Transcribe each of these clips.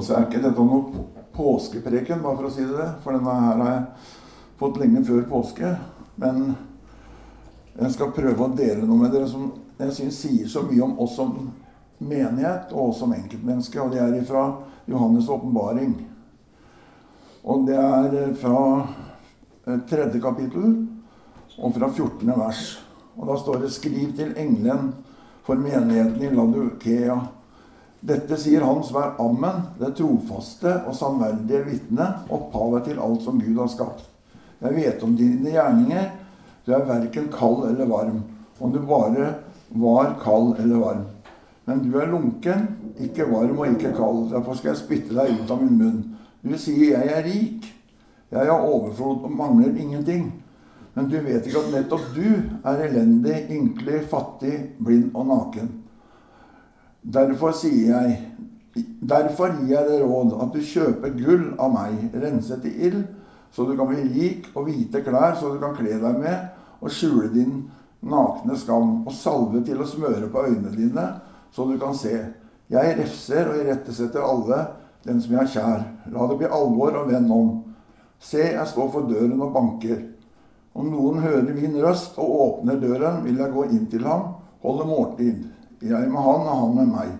Og så er ikke dette noe påskepreken, bare for å si det, for denne her har jeg fått lenge før påske. Men jeg skal prøve å dele noe med dere som jeg syns sier så mye om oss som menighet og oss som enkeltmenneske. Og det er fra Johannes' åpenbaring. Og det er fra tredje kapittel og fra 14. vers. Og da står det 'Skriv til engelen for menigheten i Ladukea'. Dette sier han som er ammen, det trofaste og samverdige vitne, opphavet til alt som Gud har skapt. Jeg vet om dine gjerninger. Du er verken kald eller varm. Om du bare var kald eller varm. Men du er lunken, ikke varm og ikke kald. Derfor skal jeg spytte deg ut av min munn. Du sier 'jeg er rik'. Jeg har overflod og mangler ingenting. Men du vet ikke at nettopp du er elendig, ynkelig, fattig, blind og naken. Derfor sier jeg Derfor gir jeg deg råd at du kjøper gull av meg, renset i ild, så du kan bli rik, og hvite klær, så du kan kle deg med, og skjule din nakne skam, og salve til å smøre på øynene dine, så du kan se. Jeg refser og irettesetter alle den som jeg er kjær. La det bli alvor og venn om. Se, jeg står for døren og banker. Om noen hører min røst og åpner døren, vil jeg gå inn til ham, holde måltid. Jeg med han og han med meg.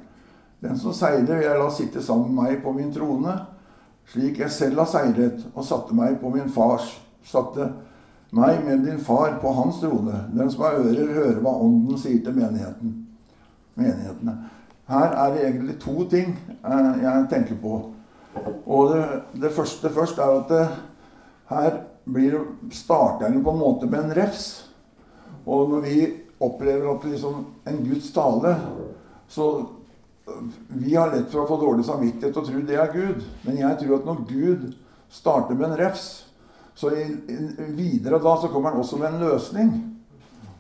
Den som seirer, vil jeg la sitte sammen med meg på min trone, slik jeg selv har seiret og satte meg på min fars, satte meg med din far på hans trone. Den som har ører, hører hva Ånden sier til menigheten. menighetene. Her er det egentlig to ting eh, jeg tenker på. Og det, det første først er at det, her blir starter den på en måte med en refs. Og når vi opplever at liksom en Guds tale Så vi har lett for å få dårlig samvittighet og tro det er Gud. Men jeg tror at når Gud starter med en refs, så i, videre da så kommer han også med en løsning.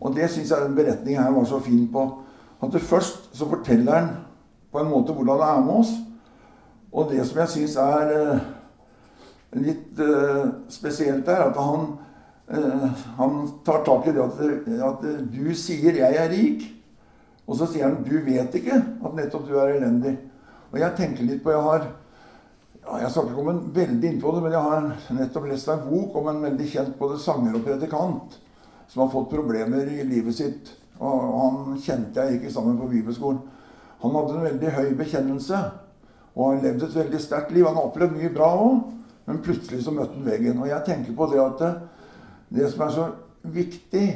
Og det syns jeg den beretningen her var så fin på. At det først så forteller han på en måte hvordan det er med oss. Og det som jeg syns er eh, litt eh, spesielt, er at han, han tar tak i det at, at du sier 'jeg er rik'. Og så sier han 'du vet ikke at nettopp du er elendig'. Og jeg tenker litt på Jeg har ja, Jeg snakker ikke en veldig innpå det, men jeg har nettopp lest en bok om en veldig kjent både sanger og predikant som har fått problemer i livet sitt. Og han kjente jeg ikke sammen på bibelskolen. Han hadde en veldig høy bekjennelse og har levd et veldig sterkt liv. Han har opplevd mye bra òg, men plutselig så møtte han veggen. Og jeg tenker på det at det, som er så viktig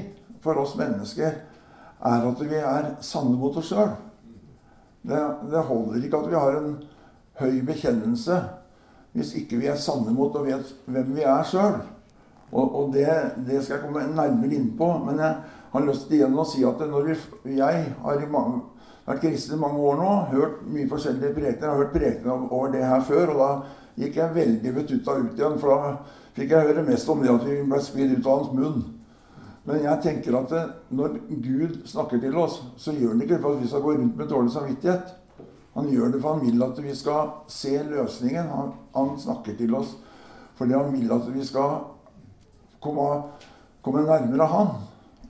for oss mennesker, er at vi er sanne mot oss sjøl. Det, det, holder ikke at vi har en høy bekjennelse hvis ikke vi er sanne mot og vet hvem vi er sjøl. Og, og det, det, skal jeg komme nærmere inn på. Men jeg har lyst til igjen å si at når vi, jeg har mange, vært kristen i mange år nå, hørt mye forskjellige prekener, har hørt prekener over det her før, og da gikk jeg veldig betutta ut igjen. For da fikk jeg høre mest om det at vi ble spydd ut av hans munn. Men jeg tenker at det, når Gud snakker til oss, så gjør han ikke for at vi skal gå rundt med dårlig samvittighet. Han gjør det for han vil at vi skal se løsningen. Han, han snakker til oss fordi han vil at vi skal komme, komme nærmere han.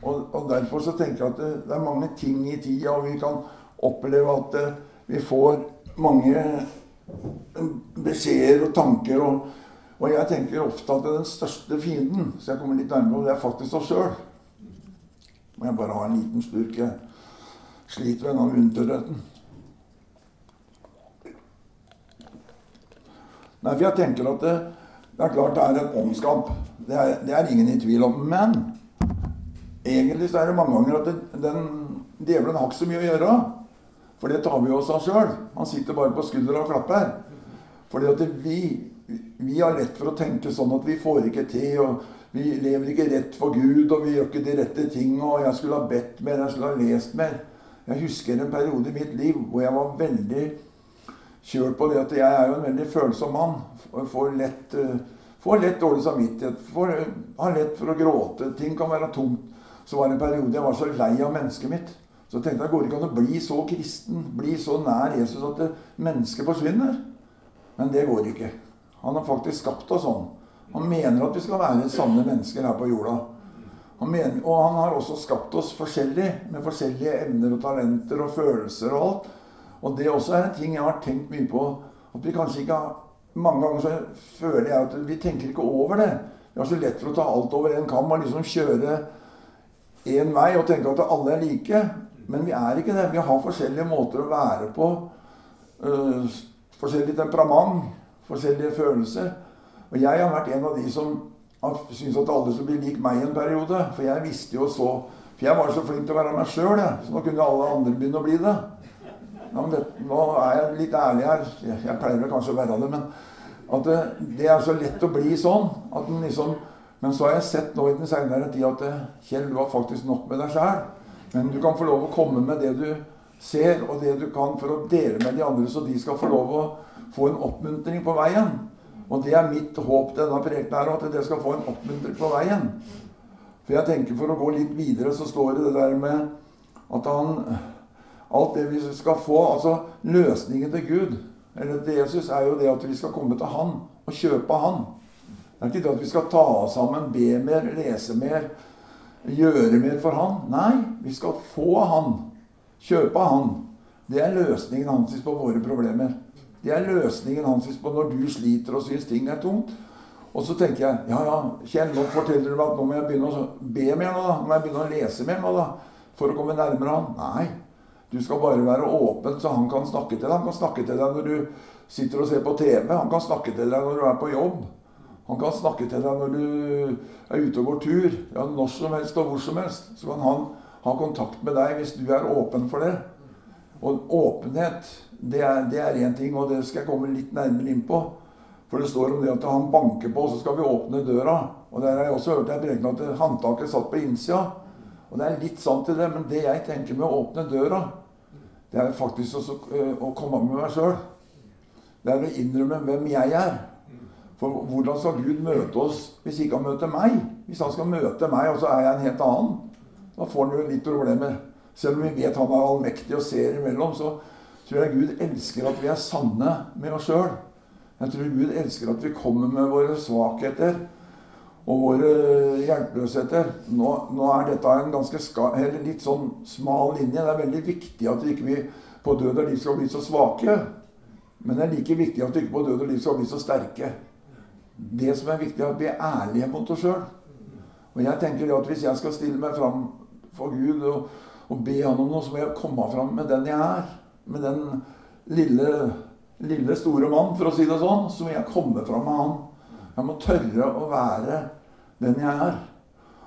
Og, og, derfor så tenker jeg at det, det, er mange ting i tida, og vi kan oppleve at det, vi får mange beskjeder og tanker. og og jeg tenker ofte at den største fienden så jeg kommer litt nærmere, det er faktisk oss sjøl. Må jeg bare ha en liten slurk. Jeg sliter med denne munntørrheten. Nei, for jeg tenker at det, det, er klart det er en åndskamp. Det det er ingen i tvil om. Men egentlig så er det mange ganger at det, den djevelen har ikke så mye å gjøre. For det tar vi oss av sjøl. Han sitter bare på skuldra og klapper. Fordi at vi vi har lett for å tenke sånn at vi får ikke til, og vi lever ikke rett for Gud, og vi gjør ikke de rette ting, og jeg skulle ha bedt mer, jeg skulle ha lest mer. Jeg husker en periode i mitt liv hvor jeg var veldig kjørt på det at jeg er jo en veldig følsom mann. Får lett, eh, får lett dårlig samvittighet. Får, har lett for å gråte. Ting kan være tungt. Så var det en periode jeg var så lei av mennesket mitt. Så tenkte jeg går det ikke an å bli så kristen, bli så nær Jesus at mennesket forsvinner. Men det går ikke. Han har faktisk skapt oss sånn. Han mener at vi skal være sanne mennesker her på jorda. Han mener, og han har også skapt oss forskjellig, med forskjellige evner og talenter og følelser og alt. Og det også er en ting jeg har tenkt mye på. At vi kanskje ikke har Mange ganger så føler jeg at vi tenker ikke over det. Vi har så lett for å ta alt over en kam og liksom kjøre én vei og tenke at alle er like. Men vi er ikke det. Vi har forskjellige måter å være på. Uh, forskjellig temperament, forskjellige følelser. Og jeg har vært en av de som har syntes at alle skulle bli lik meg en periode. For jeg visste jo så For jeg var så flink til å være meg sjøl, så nå kunne alle andre begynne å bli det. Ja, det, nå er jeg litt ærlig her. Jeg, jeg pleier vel kanskje å være det, men at det, det, er så lett å bli sånn. At den liksom, men så har jeg sett nå i den seinere tid at Kjell, du har faktisk nok med deg sjæl. Men du kan få lov å komme med det du ser, og det du kan for å dele med de andre, så de skal få lov å få en oppmuntring på veien. Og det er mitt håp denne prekenen her, at det skal få en oppmuntring på veien. For jeg tenker for å gå litt videre, så står det det der med at han Alt det vi skal få, altså løsningen til Gud, eller til Jesus, er jo det at vi skal komme til Han og kjøpe Han. Det er ikke det at vi skal ta oss sammen, be mer, lese mer, gjøre mer for Han. Nei, vi skal få Han. Kjøpe Han. Det er løsningen hans på våre problemer. Det er løsningen hans på når du sliter og syns ting er tungt. Og så tenker jeg ja, ja, Kjell, nå forteller du meg at nå må jeg begynne å be mer nå, da. Nå må jeg begynne å lese mer nå, da. For å komme nærmere han. Nei. Du skal bare være åpen, så han kan snakke til deg. Han kan snakke til deg når du sitter og ser på TV. Han kan snakke til deg når du er på jobb. Han kan snakke til deg når du er ute og går tur. Ja, Når som helst og hvor som helst. Så kan han ha kontakt med deg hvis du er åpen for det. Og åpenhet, det er én ting, og det skal jeg komme litt nærmere inn på. For det står om det at han banker på, og så skal vi åpne døra. Og der har jeg også hørt jeg preken at håndtaket satt på innsida. Og det er litt sant i det, men det jeg tenker med å åpne døra, det er faktisk også, uh, å komme med meg sjøl. Det er å innrømme hvem jeg er. For hvordan skal Gud møte oss hvis ikke han møter meg? Hvis han skal møte meg, og så er jeg en helt annen, da får han jo litt problemer. Selv om vi vet han er allmektig og ser imellom, så tror jeg Gud elsker at vi er sanne med oss sjøl. Jeg tror Gud elsker at vi kommer med våre svakheter og våre hjelpeløsheter. Nå, nå er dette en ganske ska, litt sånn smal linje. Det er veldig viktig at vi ikke på død og liv skal bli så svake. Men det er like viktig at vi ikke på død og liv skal bli så sterke. Det som er viktig, er at vi er ærlige mot oss sjøl. Og jeg tenker at hvis jeg skal stille meg fram for Gud og og be han om noe, så må jeg komme fram med den jeg er. Med den lille, lille store mann, for å si det sånn. Så må jeg komme fram med han. Jeg må tørre å være den jeg er.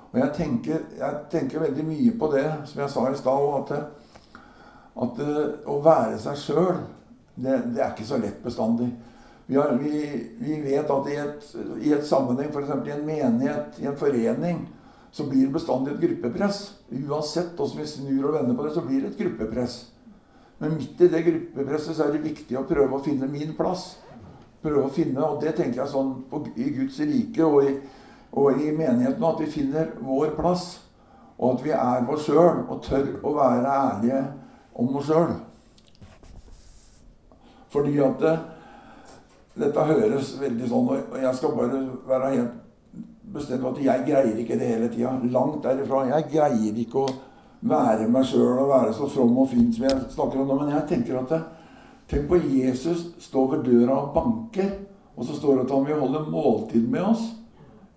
Og jeg tenker, jeg tenker veldig mye på det, som jeg sa i stad, at, at eh, å være seg sjøl, det, det, er ikke så lett bestandig. Vi, har, vi, vi vet at i et, i et sammenheng, f.eks. i en menighet, i en forening, så blir det bestandig et gruppepress. Uansett hvordan vi snur og vender på det, så blir det et gruppepress. Men midt i det gruppepresset så er det viktig å prøve å finne min plass. Prøve å finne, Og det tenker jeg sånn på, i Guds rike og i, og i menigheten, at vi finner vår plass. Og at vi er oss sjøl og tør å være ærlige om oss sjøl. Fordi at det, dette høres veldig sånn Og jeg skal bare være helt bestemt at jeg greier ikke det hele tida. Langt derifra. Jeg greier ikke å være meg sjøl og være så from og fin som jeg snakker om nå. Men jeg tenker at Tenk på Jesus står ved døra og banker, og så står det at han vil holde måltid med oss.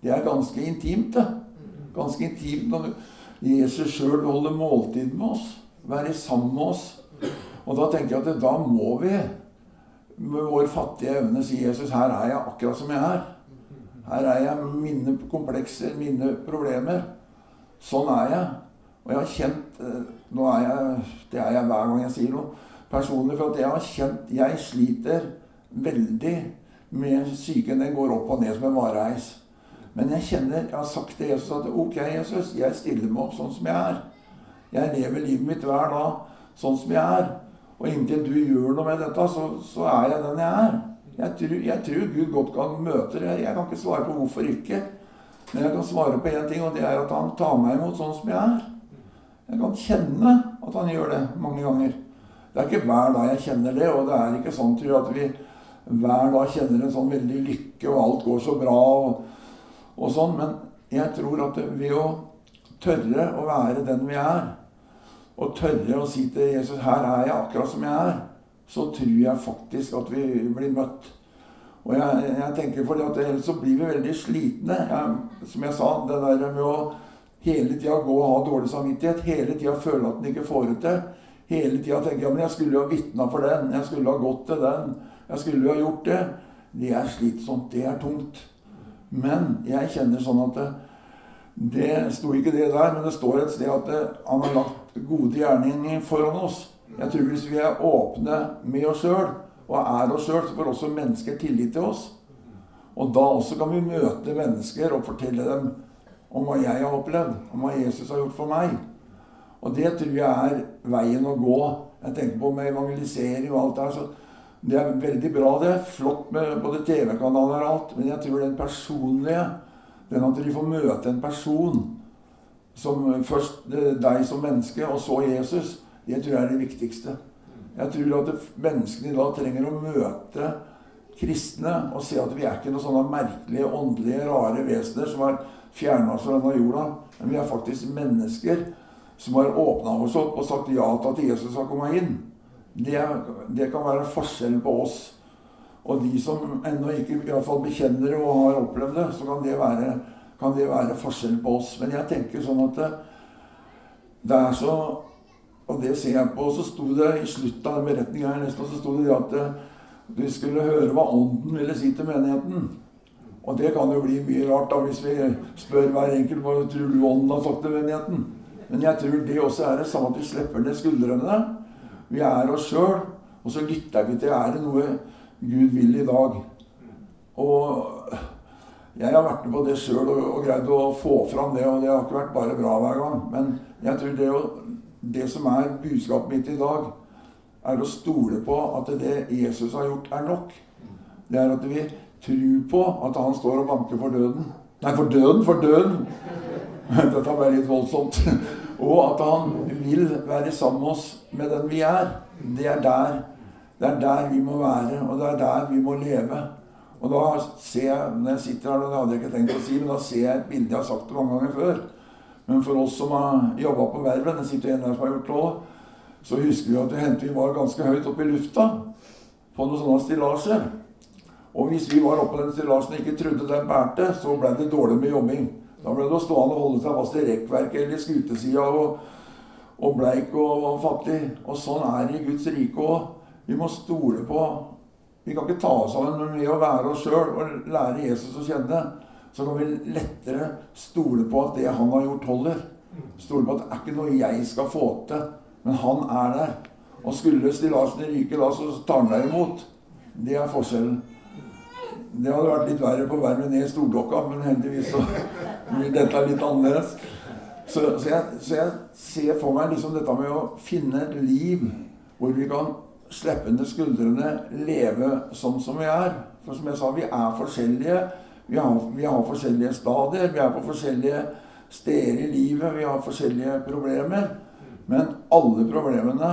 Det er ganske intimt, det. Ganske intimt når Jesus sjøl vil holde måltid med oss. Være sammen med oss. Og da tenker jeg at da må vi med vår fattige evne si Jesus, her er jeg akkurat som jeg er. Her er jeg mine komplekser, mine problemer. Sånn er jeg. Og jeg har kjent eh, nå er jeg, Det er jeg hver gang jeg sier noe personlig. For at jeg har kjent Jeg sliter veldig med psyken. Den går opp og ned som en vareheis. Men jeg kjenner, jeg har sagt til Jesus at ok, Jesus, jeg stiller meg opp sånn som jeg er. Jeg lever livet mitt hver dag sånn som jeg er. Og inntil du gjør noe med dette, så, så er jeg den jeg er. Jeg tror, jeg tror, Gud godt kan møte det. Jeg kan ikke svare på hvorfor ikke. Men jeg kan svare på én ting, og det er at han tar meg imot sånn som jeg er. Jeg kan kjenne at han gjør det mange ganger. Det er ikke hver dag jeg kjenner det, og det er ikke sånn tror jeg, at vi hver dag kjenner en sånn veldig lykke, og alt går så bra og, og sånn. Men jeg tror at ved å tørre å være den vi er, og tørre å si til Jesus 'Her er jeg akkurat som jeg er', så tror jeg faktisk at vi blir møtt. Og jeg, jeg tenker fordi at Ellers så blir vi veldig slitne. Jeg, som jeg sa, det der med å hele tida gå og ha dårlig samvittighet, hele tida føle at en ikke får det til, hele tida tenke ja, men jeg skulle jo ha vitna for den, jeg skulle ha gått til den, jeg skulle jo ha gjort det. Det er slitsomt. Det er tungt. Men jeg kjenner sånn at det, det sto ikke det der, men det står et sted at det, han har lagt gode gjerninger foran oss. Jeg tror hvis vi er åpne med oss sjøl og er oss sjøl, så får også mennesker tillit til oss. Og da også kan vi møte mennesker og fortelle dem om hva jeg har opplevd, om hva Jesus har gjort for meg. Og det tror jeg er veien å gå. Jeg tenker på med evangelisering og alt det her. så Det er veldig bra, det. Flott med både TV-kanaler og alt. Men jeg tror den personlige, den at de får møte en person som først deg som menneske, og så Jesus, det tror jeg er det viktigste. Jeg tror at menneskene i dag trenger å møte kristne og se at vi er ikke noen sånne merkelige, åndelige, rare vesener som har fjerna fra denne jorda. Men vi er faktisk mennesker som har åpna oss opp og sagt ja til at Jesus skal komme inn. Det, det kan være forskjellen på oss og de som ennå ikke i hvert fall bekjenner og har opplevd det. Så kan det være, kan det være forskjellen på oss. Men jeg tenker sånn at det, det er så og det ser jeg på. Og så sto det i slutten av beretninga her nesten, så sto det at eh, skulle høre hva Ånden ville si til menigheten. Og det kan jo bli mye rart da, hvis vi spør hver enkelt hva tror du Ånden har sagt til menigheten. Men jeg tror det også er det samme at vi slipper ned skuldrene. Vi er oss sjøl, og så lytter vi til er det noe Gud vil i dag. Og jeg har vært med på det sjøl og, og greid å få fram det, og det har ikke vært bare bra hver gang. Men jeg tror det å det som er budskapet mitt i dag, er å stole på at det Jesus har gjort, er nok. Det er at vi tror på at han står og banker for døden. Nei, for døden! For døden! Dette ble litt voldsomt. Og at han vil være sammen med oss med den vi er. Det er der, det er der vi må være, og det er der vi må leve. Og da ser jeg, når jeg sitter her, det hadde jeg ikke tenkt å si, men da ser jeg et bilde jeg har sagt det mange ganger før. Men for oss som har jobba på vervet, det sitter en her som har gjort det så husker vi at vi, vi var ganske høyt oppe i lufta på noen sånne stillaser. Og hvis vi var oppe på den stillasen og ikke trodde den bærte, så ble det dårlig med jobbing. Da ble det å stå an og holde seg fast i rekkverket eller i skutesida og, og, bleik og, og fattig. Og sånn er det i Guds rike òg. Vi må stole på Vi kan ikke ta oss av sammen med å være oss sjøl og lære Jesus å kjenne så kan vi lettere stole på at det han har gjort, holder. Stole på at det er ikke noe jeg skal få til, men han er der. Og skulle stillasen ryke da, så tar han deg imot. Det er forskjellen. Det hadde vært litt verre på verden ned i Stordokka, men heldigvis så blir dette litt annerledes. Så, så, jeg, så, jeg, ser for meg liksom dette med å finne et liv hvor vi kan slippe ned skuldrene, leve sånn som vi er. For som jeg sa, vi er forskjellige. Vi har, vi har, forskjellige stadier, vi er på forskjellige steder i livet, vi har forskjellige problemer. Men alle problemene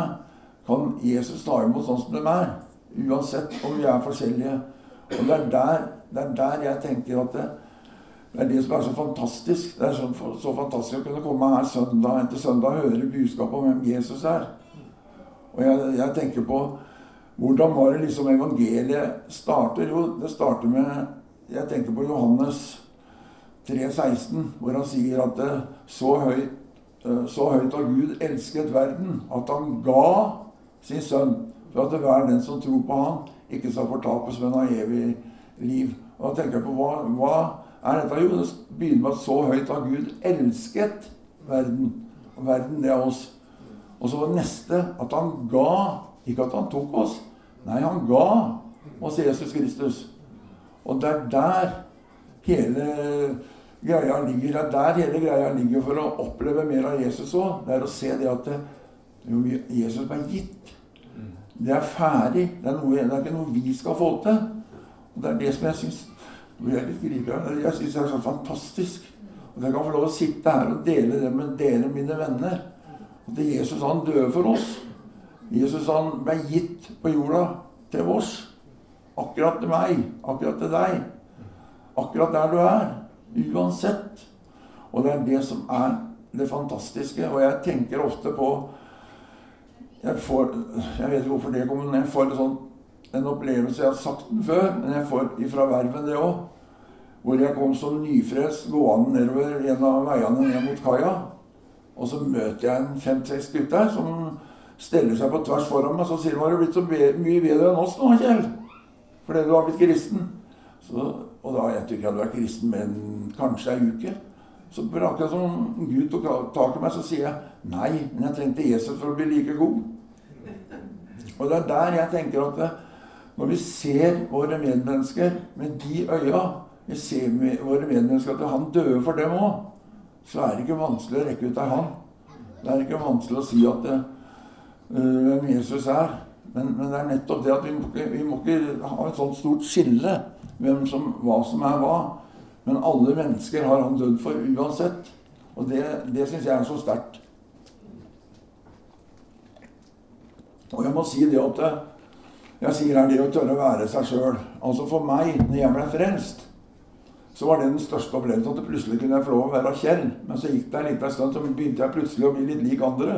kan Jesus ta imot sånn som de er. Uansett om vi er forskjellige. Og det er der, det er der jeg tenker at det, det, er det som er så fantastisk. Det er så, så, fantastisk å kunne komme her søndag etter søndag og høre budskapet om hvem Jesus er. Og jeg, jeg tenker på hvordan var det liksom evangeliet starter? Jo, det starter med jeg tenker på Johannes 3,16, hvor han sier at så høyt, eh, så høyt har Gud elsket verden at han ga sin sønn for at hver den som tror på han, ikke skal fortapes, men ha evig liv. Og da tenker jeg på hva, hva er dette? Jo, det begynner med at så høyt har Gud elsket verden. Og verden, det er oss. Og så var det neste at han ga. Ikke at han tok oss. Nei, han ga oss Jesus Kristus. Og det er der hele greia ligger. Det er der hele greia ligger for å oppleve mer av Jesus òg. Det er å se det at jo, Jesus er gitt. Det er ferdig. Det er, noe, det er, ikke noe vi skal få til. Og Det er det som jeg syns Jeg syns er så fantastisk. At jeg kan få lov å sitte her og dele det med dere, mine venner. At Jesus han døde for oss. Jesus han ble gitt på jorda til oss. Akkurat til meg. Akkurat til deg. Akkurat der du er. Uansett. Og det er det som er det fantastiske. Og jeg tenker ofte på jeg, får, jeg vet ikke hvorfor det kommer, men jeg får sånn, en opplevelse Jeg har sagt den før, men jeg får ifra verven det òg. Hvor jeg kom som nyfrelst gående nedover en av veiene ned mot kaia. Og så møter jeg en fem-seks gutter som steller seg på tvers foran meg. Så sier de 'Har du blitt så mye bedre enn oss nå, Kjell?' Fordi du har blitt kristen. Så, og da jeg tror jeg hadde vært kristen med en kanskje ei uke. Så akkurat som Gud tok tak i meg, så sier jeg nei, men jeg trengte Jesus for å bli like god. Og det er der jeg tenker at det, når vi ser våre medmennesker med de øya Vi ser våre medmennesker at han døde for dem òg. Så er det ikke vanskelig å rekke ut ei hånd. Det er ikke vanskelig å si at det, uh, hvem Jesus er. Men, men, det er nettopp det at vi må, ikke, vi må ikke ha et sånt stort skille hvem som, hva som er hva. Men alle mennesker har han dødd for uansett. Og det, det syns jeg er så sterkt. Og jeg må si det at jeg sier her det å tørre å være seg sjøl. Altså for meg, når jeg ble frelst, så var det den største opplevelsen at plutselig kunne jeg få lov å være Kjell. Men så gikk det en liten stund, så begynte jeg plutselig å bli litt lik andre.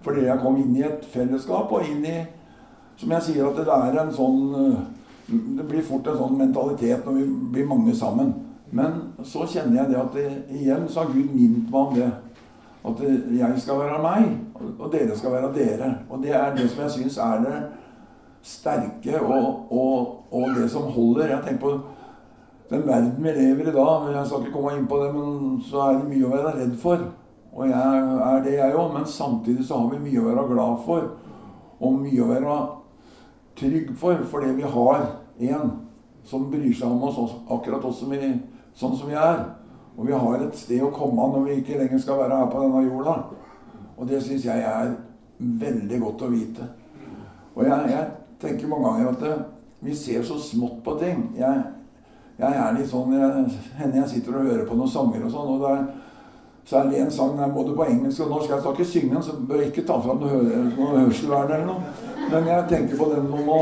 Fordi jeg kom inn i et fellesskap og inn i Som jeg sier, at det er en sånn Det blir fort en sånn mentalitet når vi blir mange sammen. Men så kjenner jeg det at det, igjen så har Gud minnet meg om det. At jeg skal være meg, og dere skal være dere. Og det er det som jeg syns er det sterke og, og, og, det som holder. Jeg tenker på den verden vi lever i men Jeg skal ikke komme inn på det, men så er det mye å være redd for. Og jeg er det, jeg òg. Men samtidig så har vi mye å være glad for. Og mye å være trygg for, fordi vi har en som bryr seg om oss akkurat oss som vi, sånn som vi er. Og vi har et sted å komme når vi ikke lenger skal være her på denne jorda. Og det syns jeg er veldig godt å vite. Og jeg, jeg tenker mange ganger at det, vi ser så smått på ting. Jeg, jeg er litt sånn jeg, Hender jeg sitter og hører på noen sanger og sånn, og der, så er det en sang både på engelsk og norsk. Jeg skal ikke synge den, så bør jeg ikke ta fram noe hørselvern eller noe. Men jeg tenker på den om å,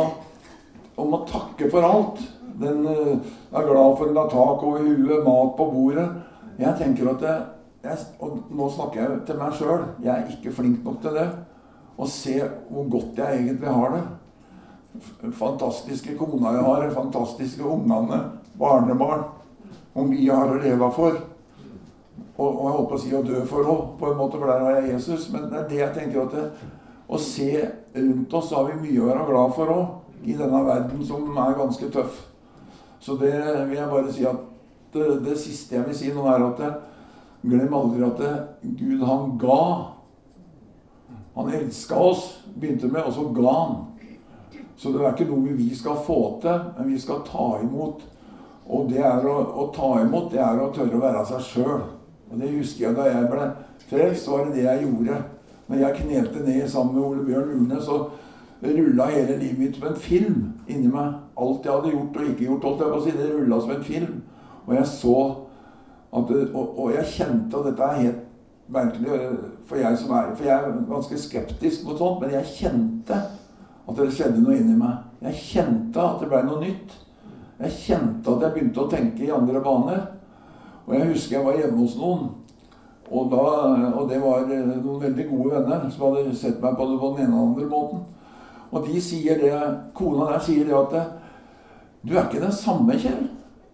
om å takke for alt. Den uh, er glad for en tak over huet, mat på bordet. Jeg tenker at det, jeg, Og nå snakker jeg til meg sjøl. Jeg er ikke flink nok til det. Å se hvor godt jeg egentlig har det fantastiske kona jeg har, fantastiske ungene, barnebarn. Hvor mye jeg har å leve for. Og, og jeg holdt på å si å dø for òg, på en måte, for der har jeg Jesus. Men det er det jeg tenker at det, Å se rundt oss, så har vi mye å være glad for òg. I denne verden som er ganske tøff. Så det vil jeg bare si at det, det siste jeg vil si nå, er at det, glem aldri at det, Gud, han ga. Han elska oss, begynte med, og så ga han. Så det er ikke noe vi skal få til, men vi skal ta imot. Og det å, å ta imot, det er å tørre å være seg sjøl. Og det husker jeg da jeg ble frelst, var det det jeg gjorde. Når jeg knelte ned sammen med Ole Bjørn Urne, så rulla hele livet mitt som en film inni meg. Alt jeg hadde gjort og ikke gjort, holdt jeg på å si, det rulla som en film. Og jeg så at og, og, jeg kjente og dette er helt merkelig for jeg som er For jeg er ganske skeptisk mot sånt, men jeg kjente at det skjedde noe inni meg. Jeg kjente at det ble noe nytt. Jeg kjente at jeg begynte å tenke i andre baner. Og jeg husker jeg var hjemme hos noen. Og, da, og det var noen veldig gode venner som hadde sett meg på det på den ene og andre måten. Og de sier det, kona der sier det at Du er ikke den samme, Kjell.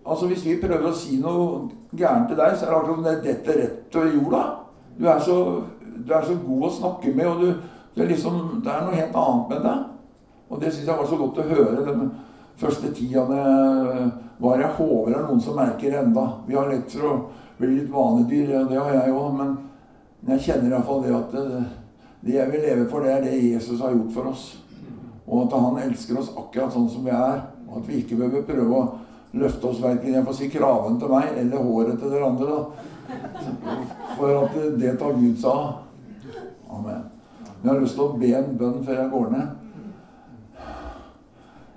Altså Hvis vi prøver å si noe gærent til deg, så er det akkurat som det detter rett over jorda. Du er, så, du er så god å snakke med, og du, det, er liksom, det er noe helt annet med deg. Og det syns jeg var så godt å høre den første tida det var. Jeg håper er noen som merker enda. Vi har lett for å bli litt vanedyr, det har jeg òg. Men jeg kjenner iallfall det at det, det jeg vil leve for, det er det Jesus har gjort for oss. Og at han elsker oss akkurat sånn som vi er. Og at vi ikke behøver prøve å løfte oss verken jeg får si kraven til meg eller håret til dere andre. Da. For at det tar Gud seg av. Amen. Jeg har lyst til å be en bønn før jeg går ned.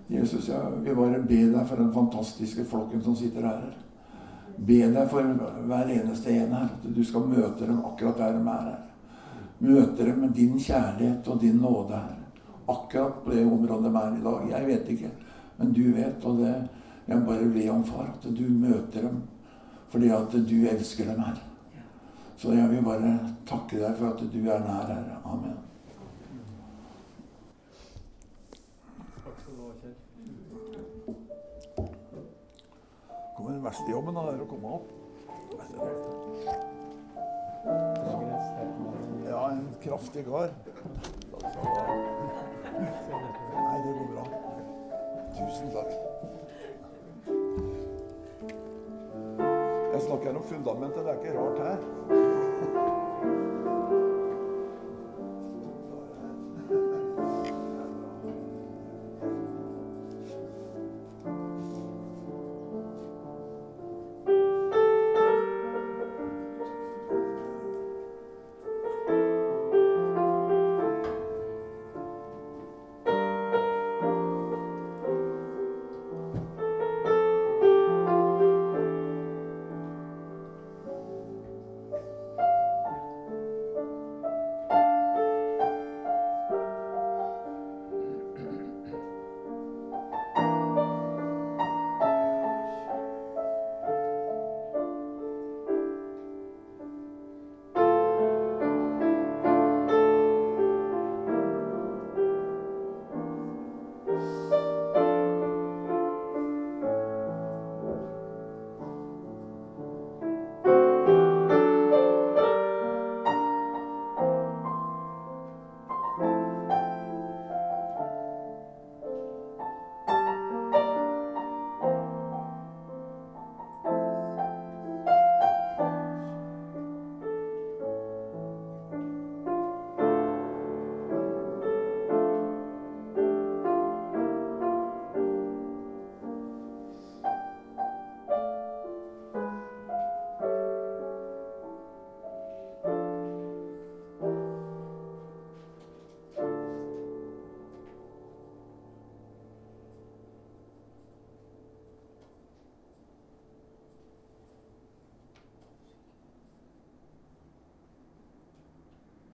Jesus, jeg vil bare be deg for den fantastiske flokken som sitter her. Be deg for hver eneste en her, at du skal møte dem akkurat der de er her. Møte dem med din kjærlighet og din nåde her. Akkurat på det området de er i dag. Jeg vet ikke, men du vet. Og det jeg bare be om, far, at du møter dem fordi at du elsker dem her. Så jeg vil bare takke deg for at du er nær her. Amen. Kommer den verste jobben, er å komme opp. Ja, en kraftig kar. Nei, det går bra. Tusen takk. Jeg snakker om fundamentet, det er ikke rart her.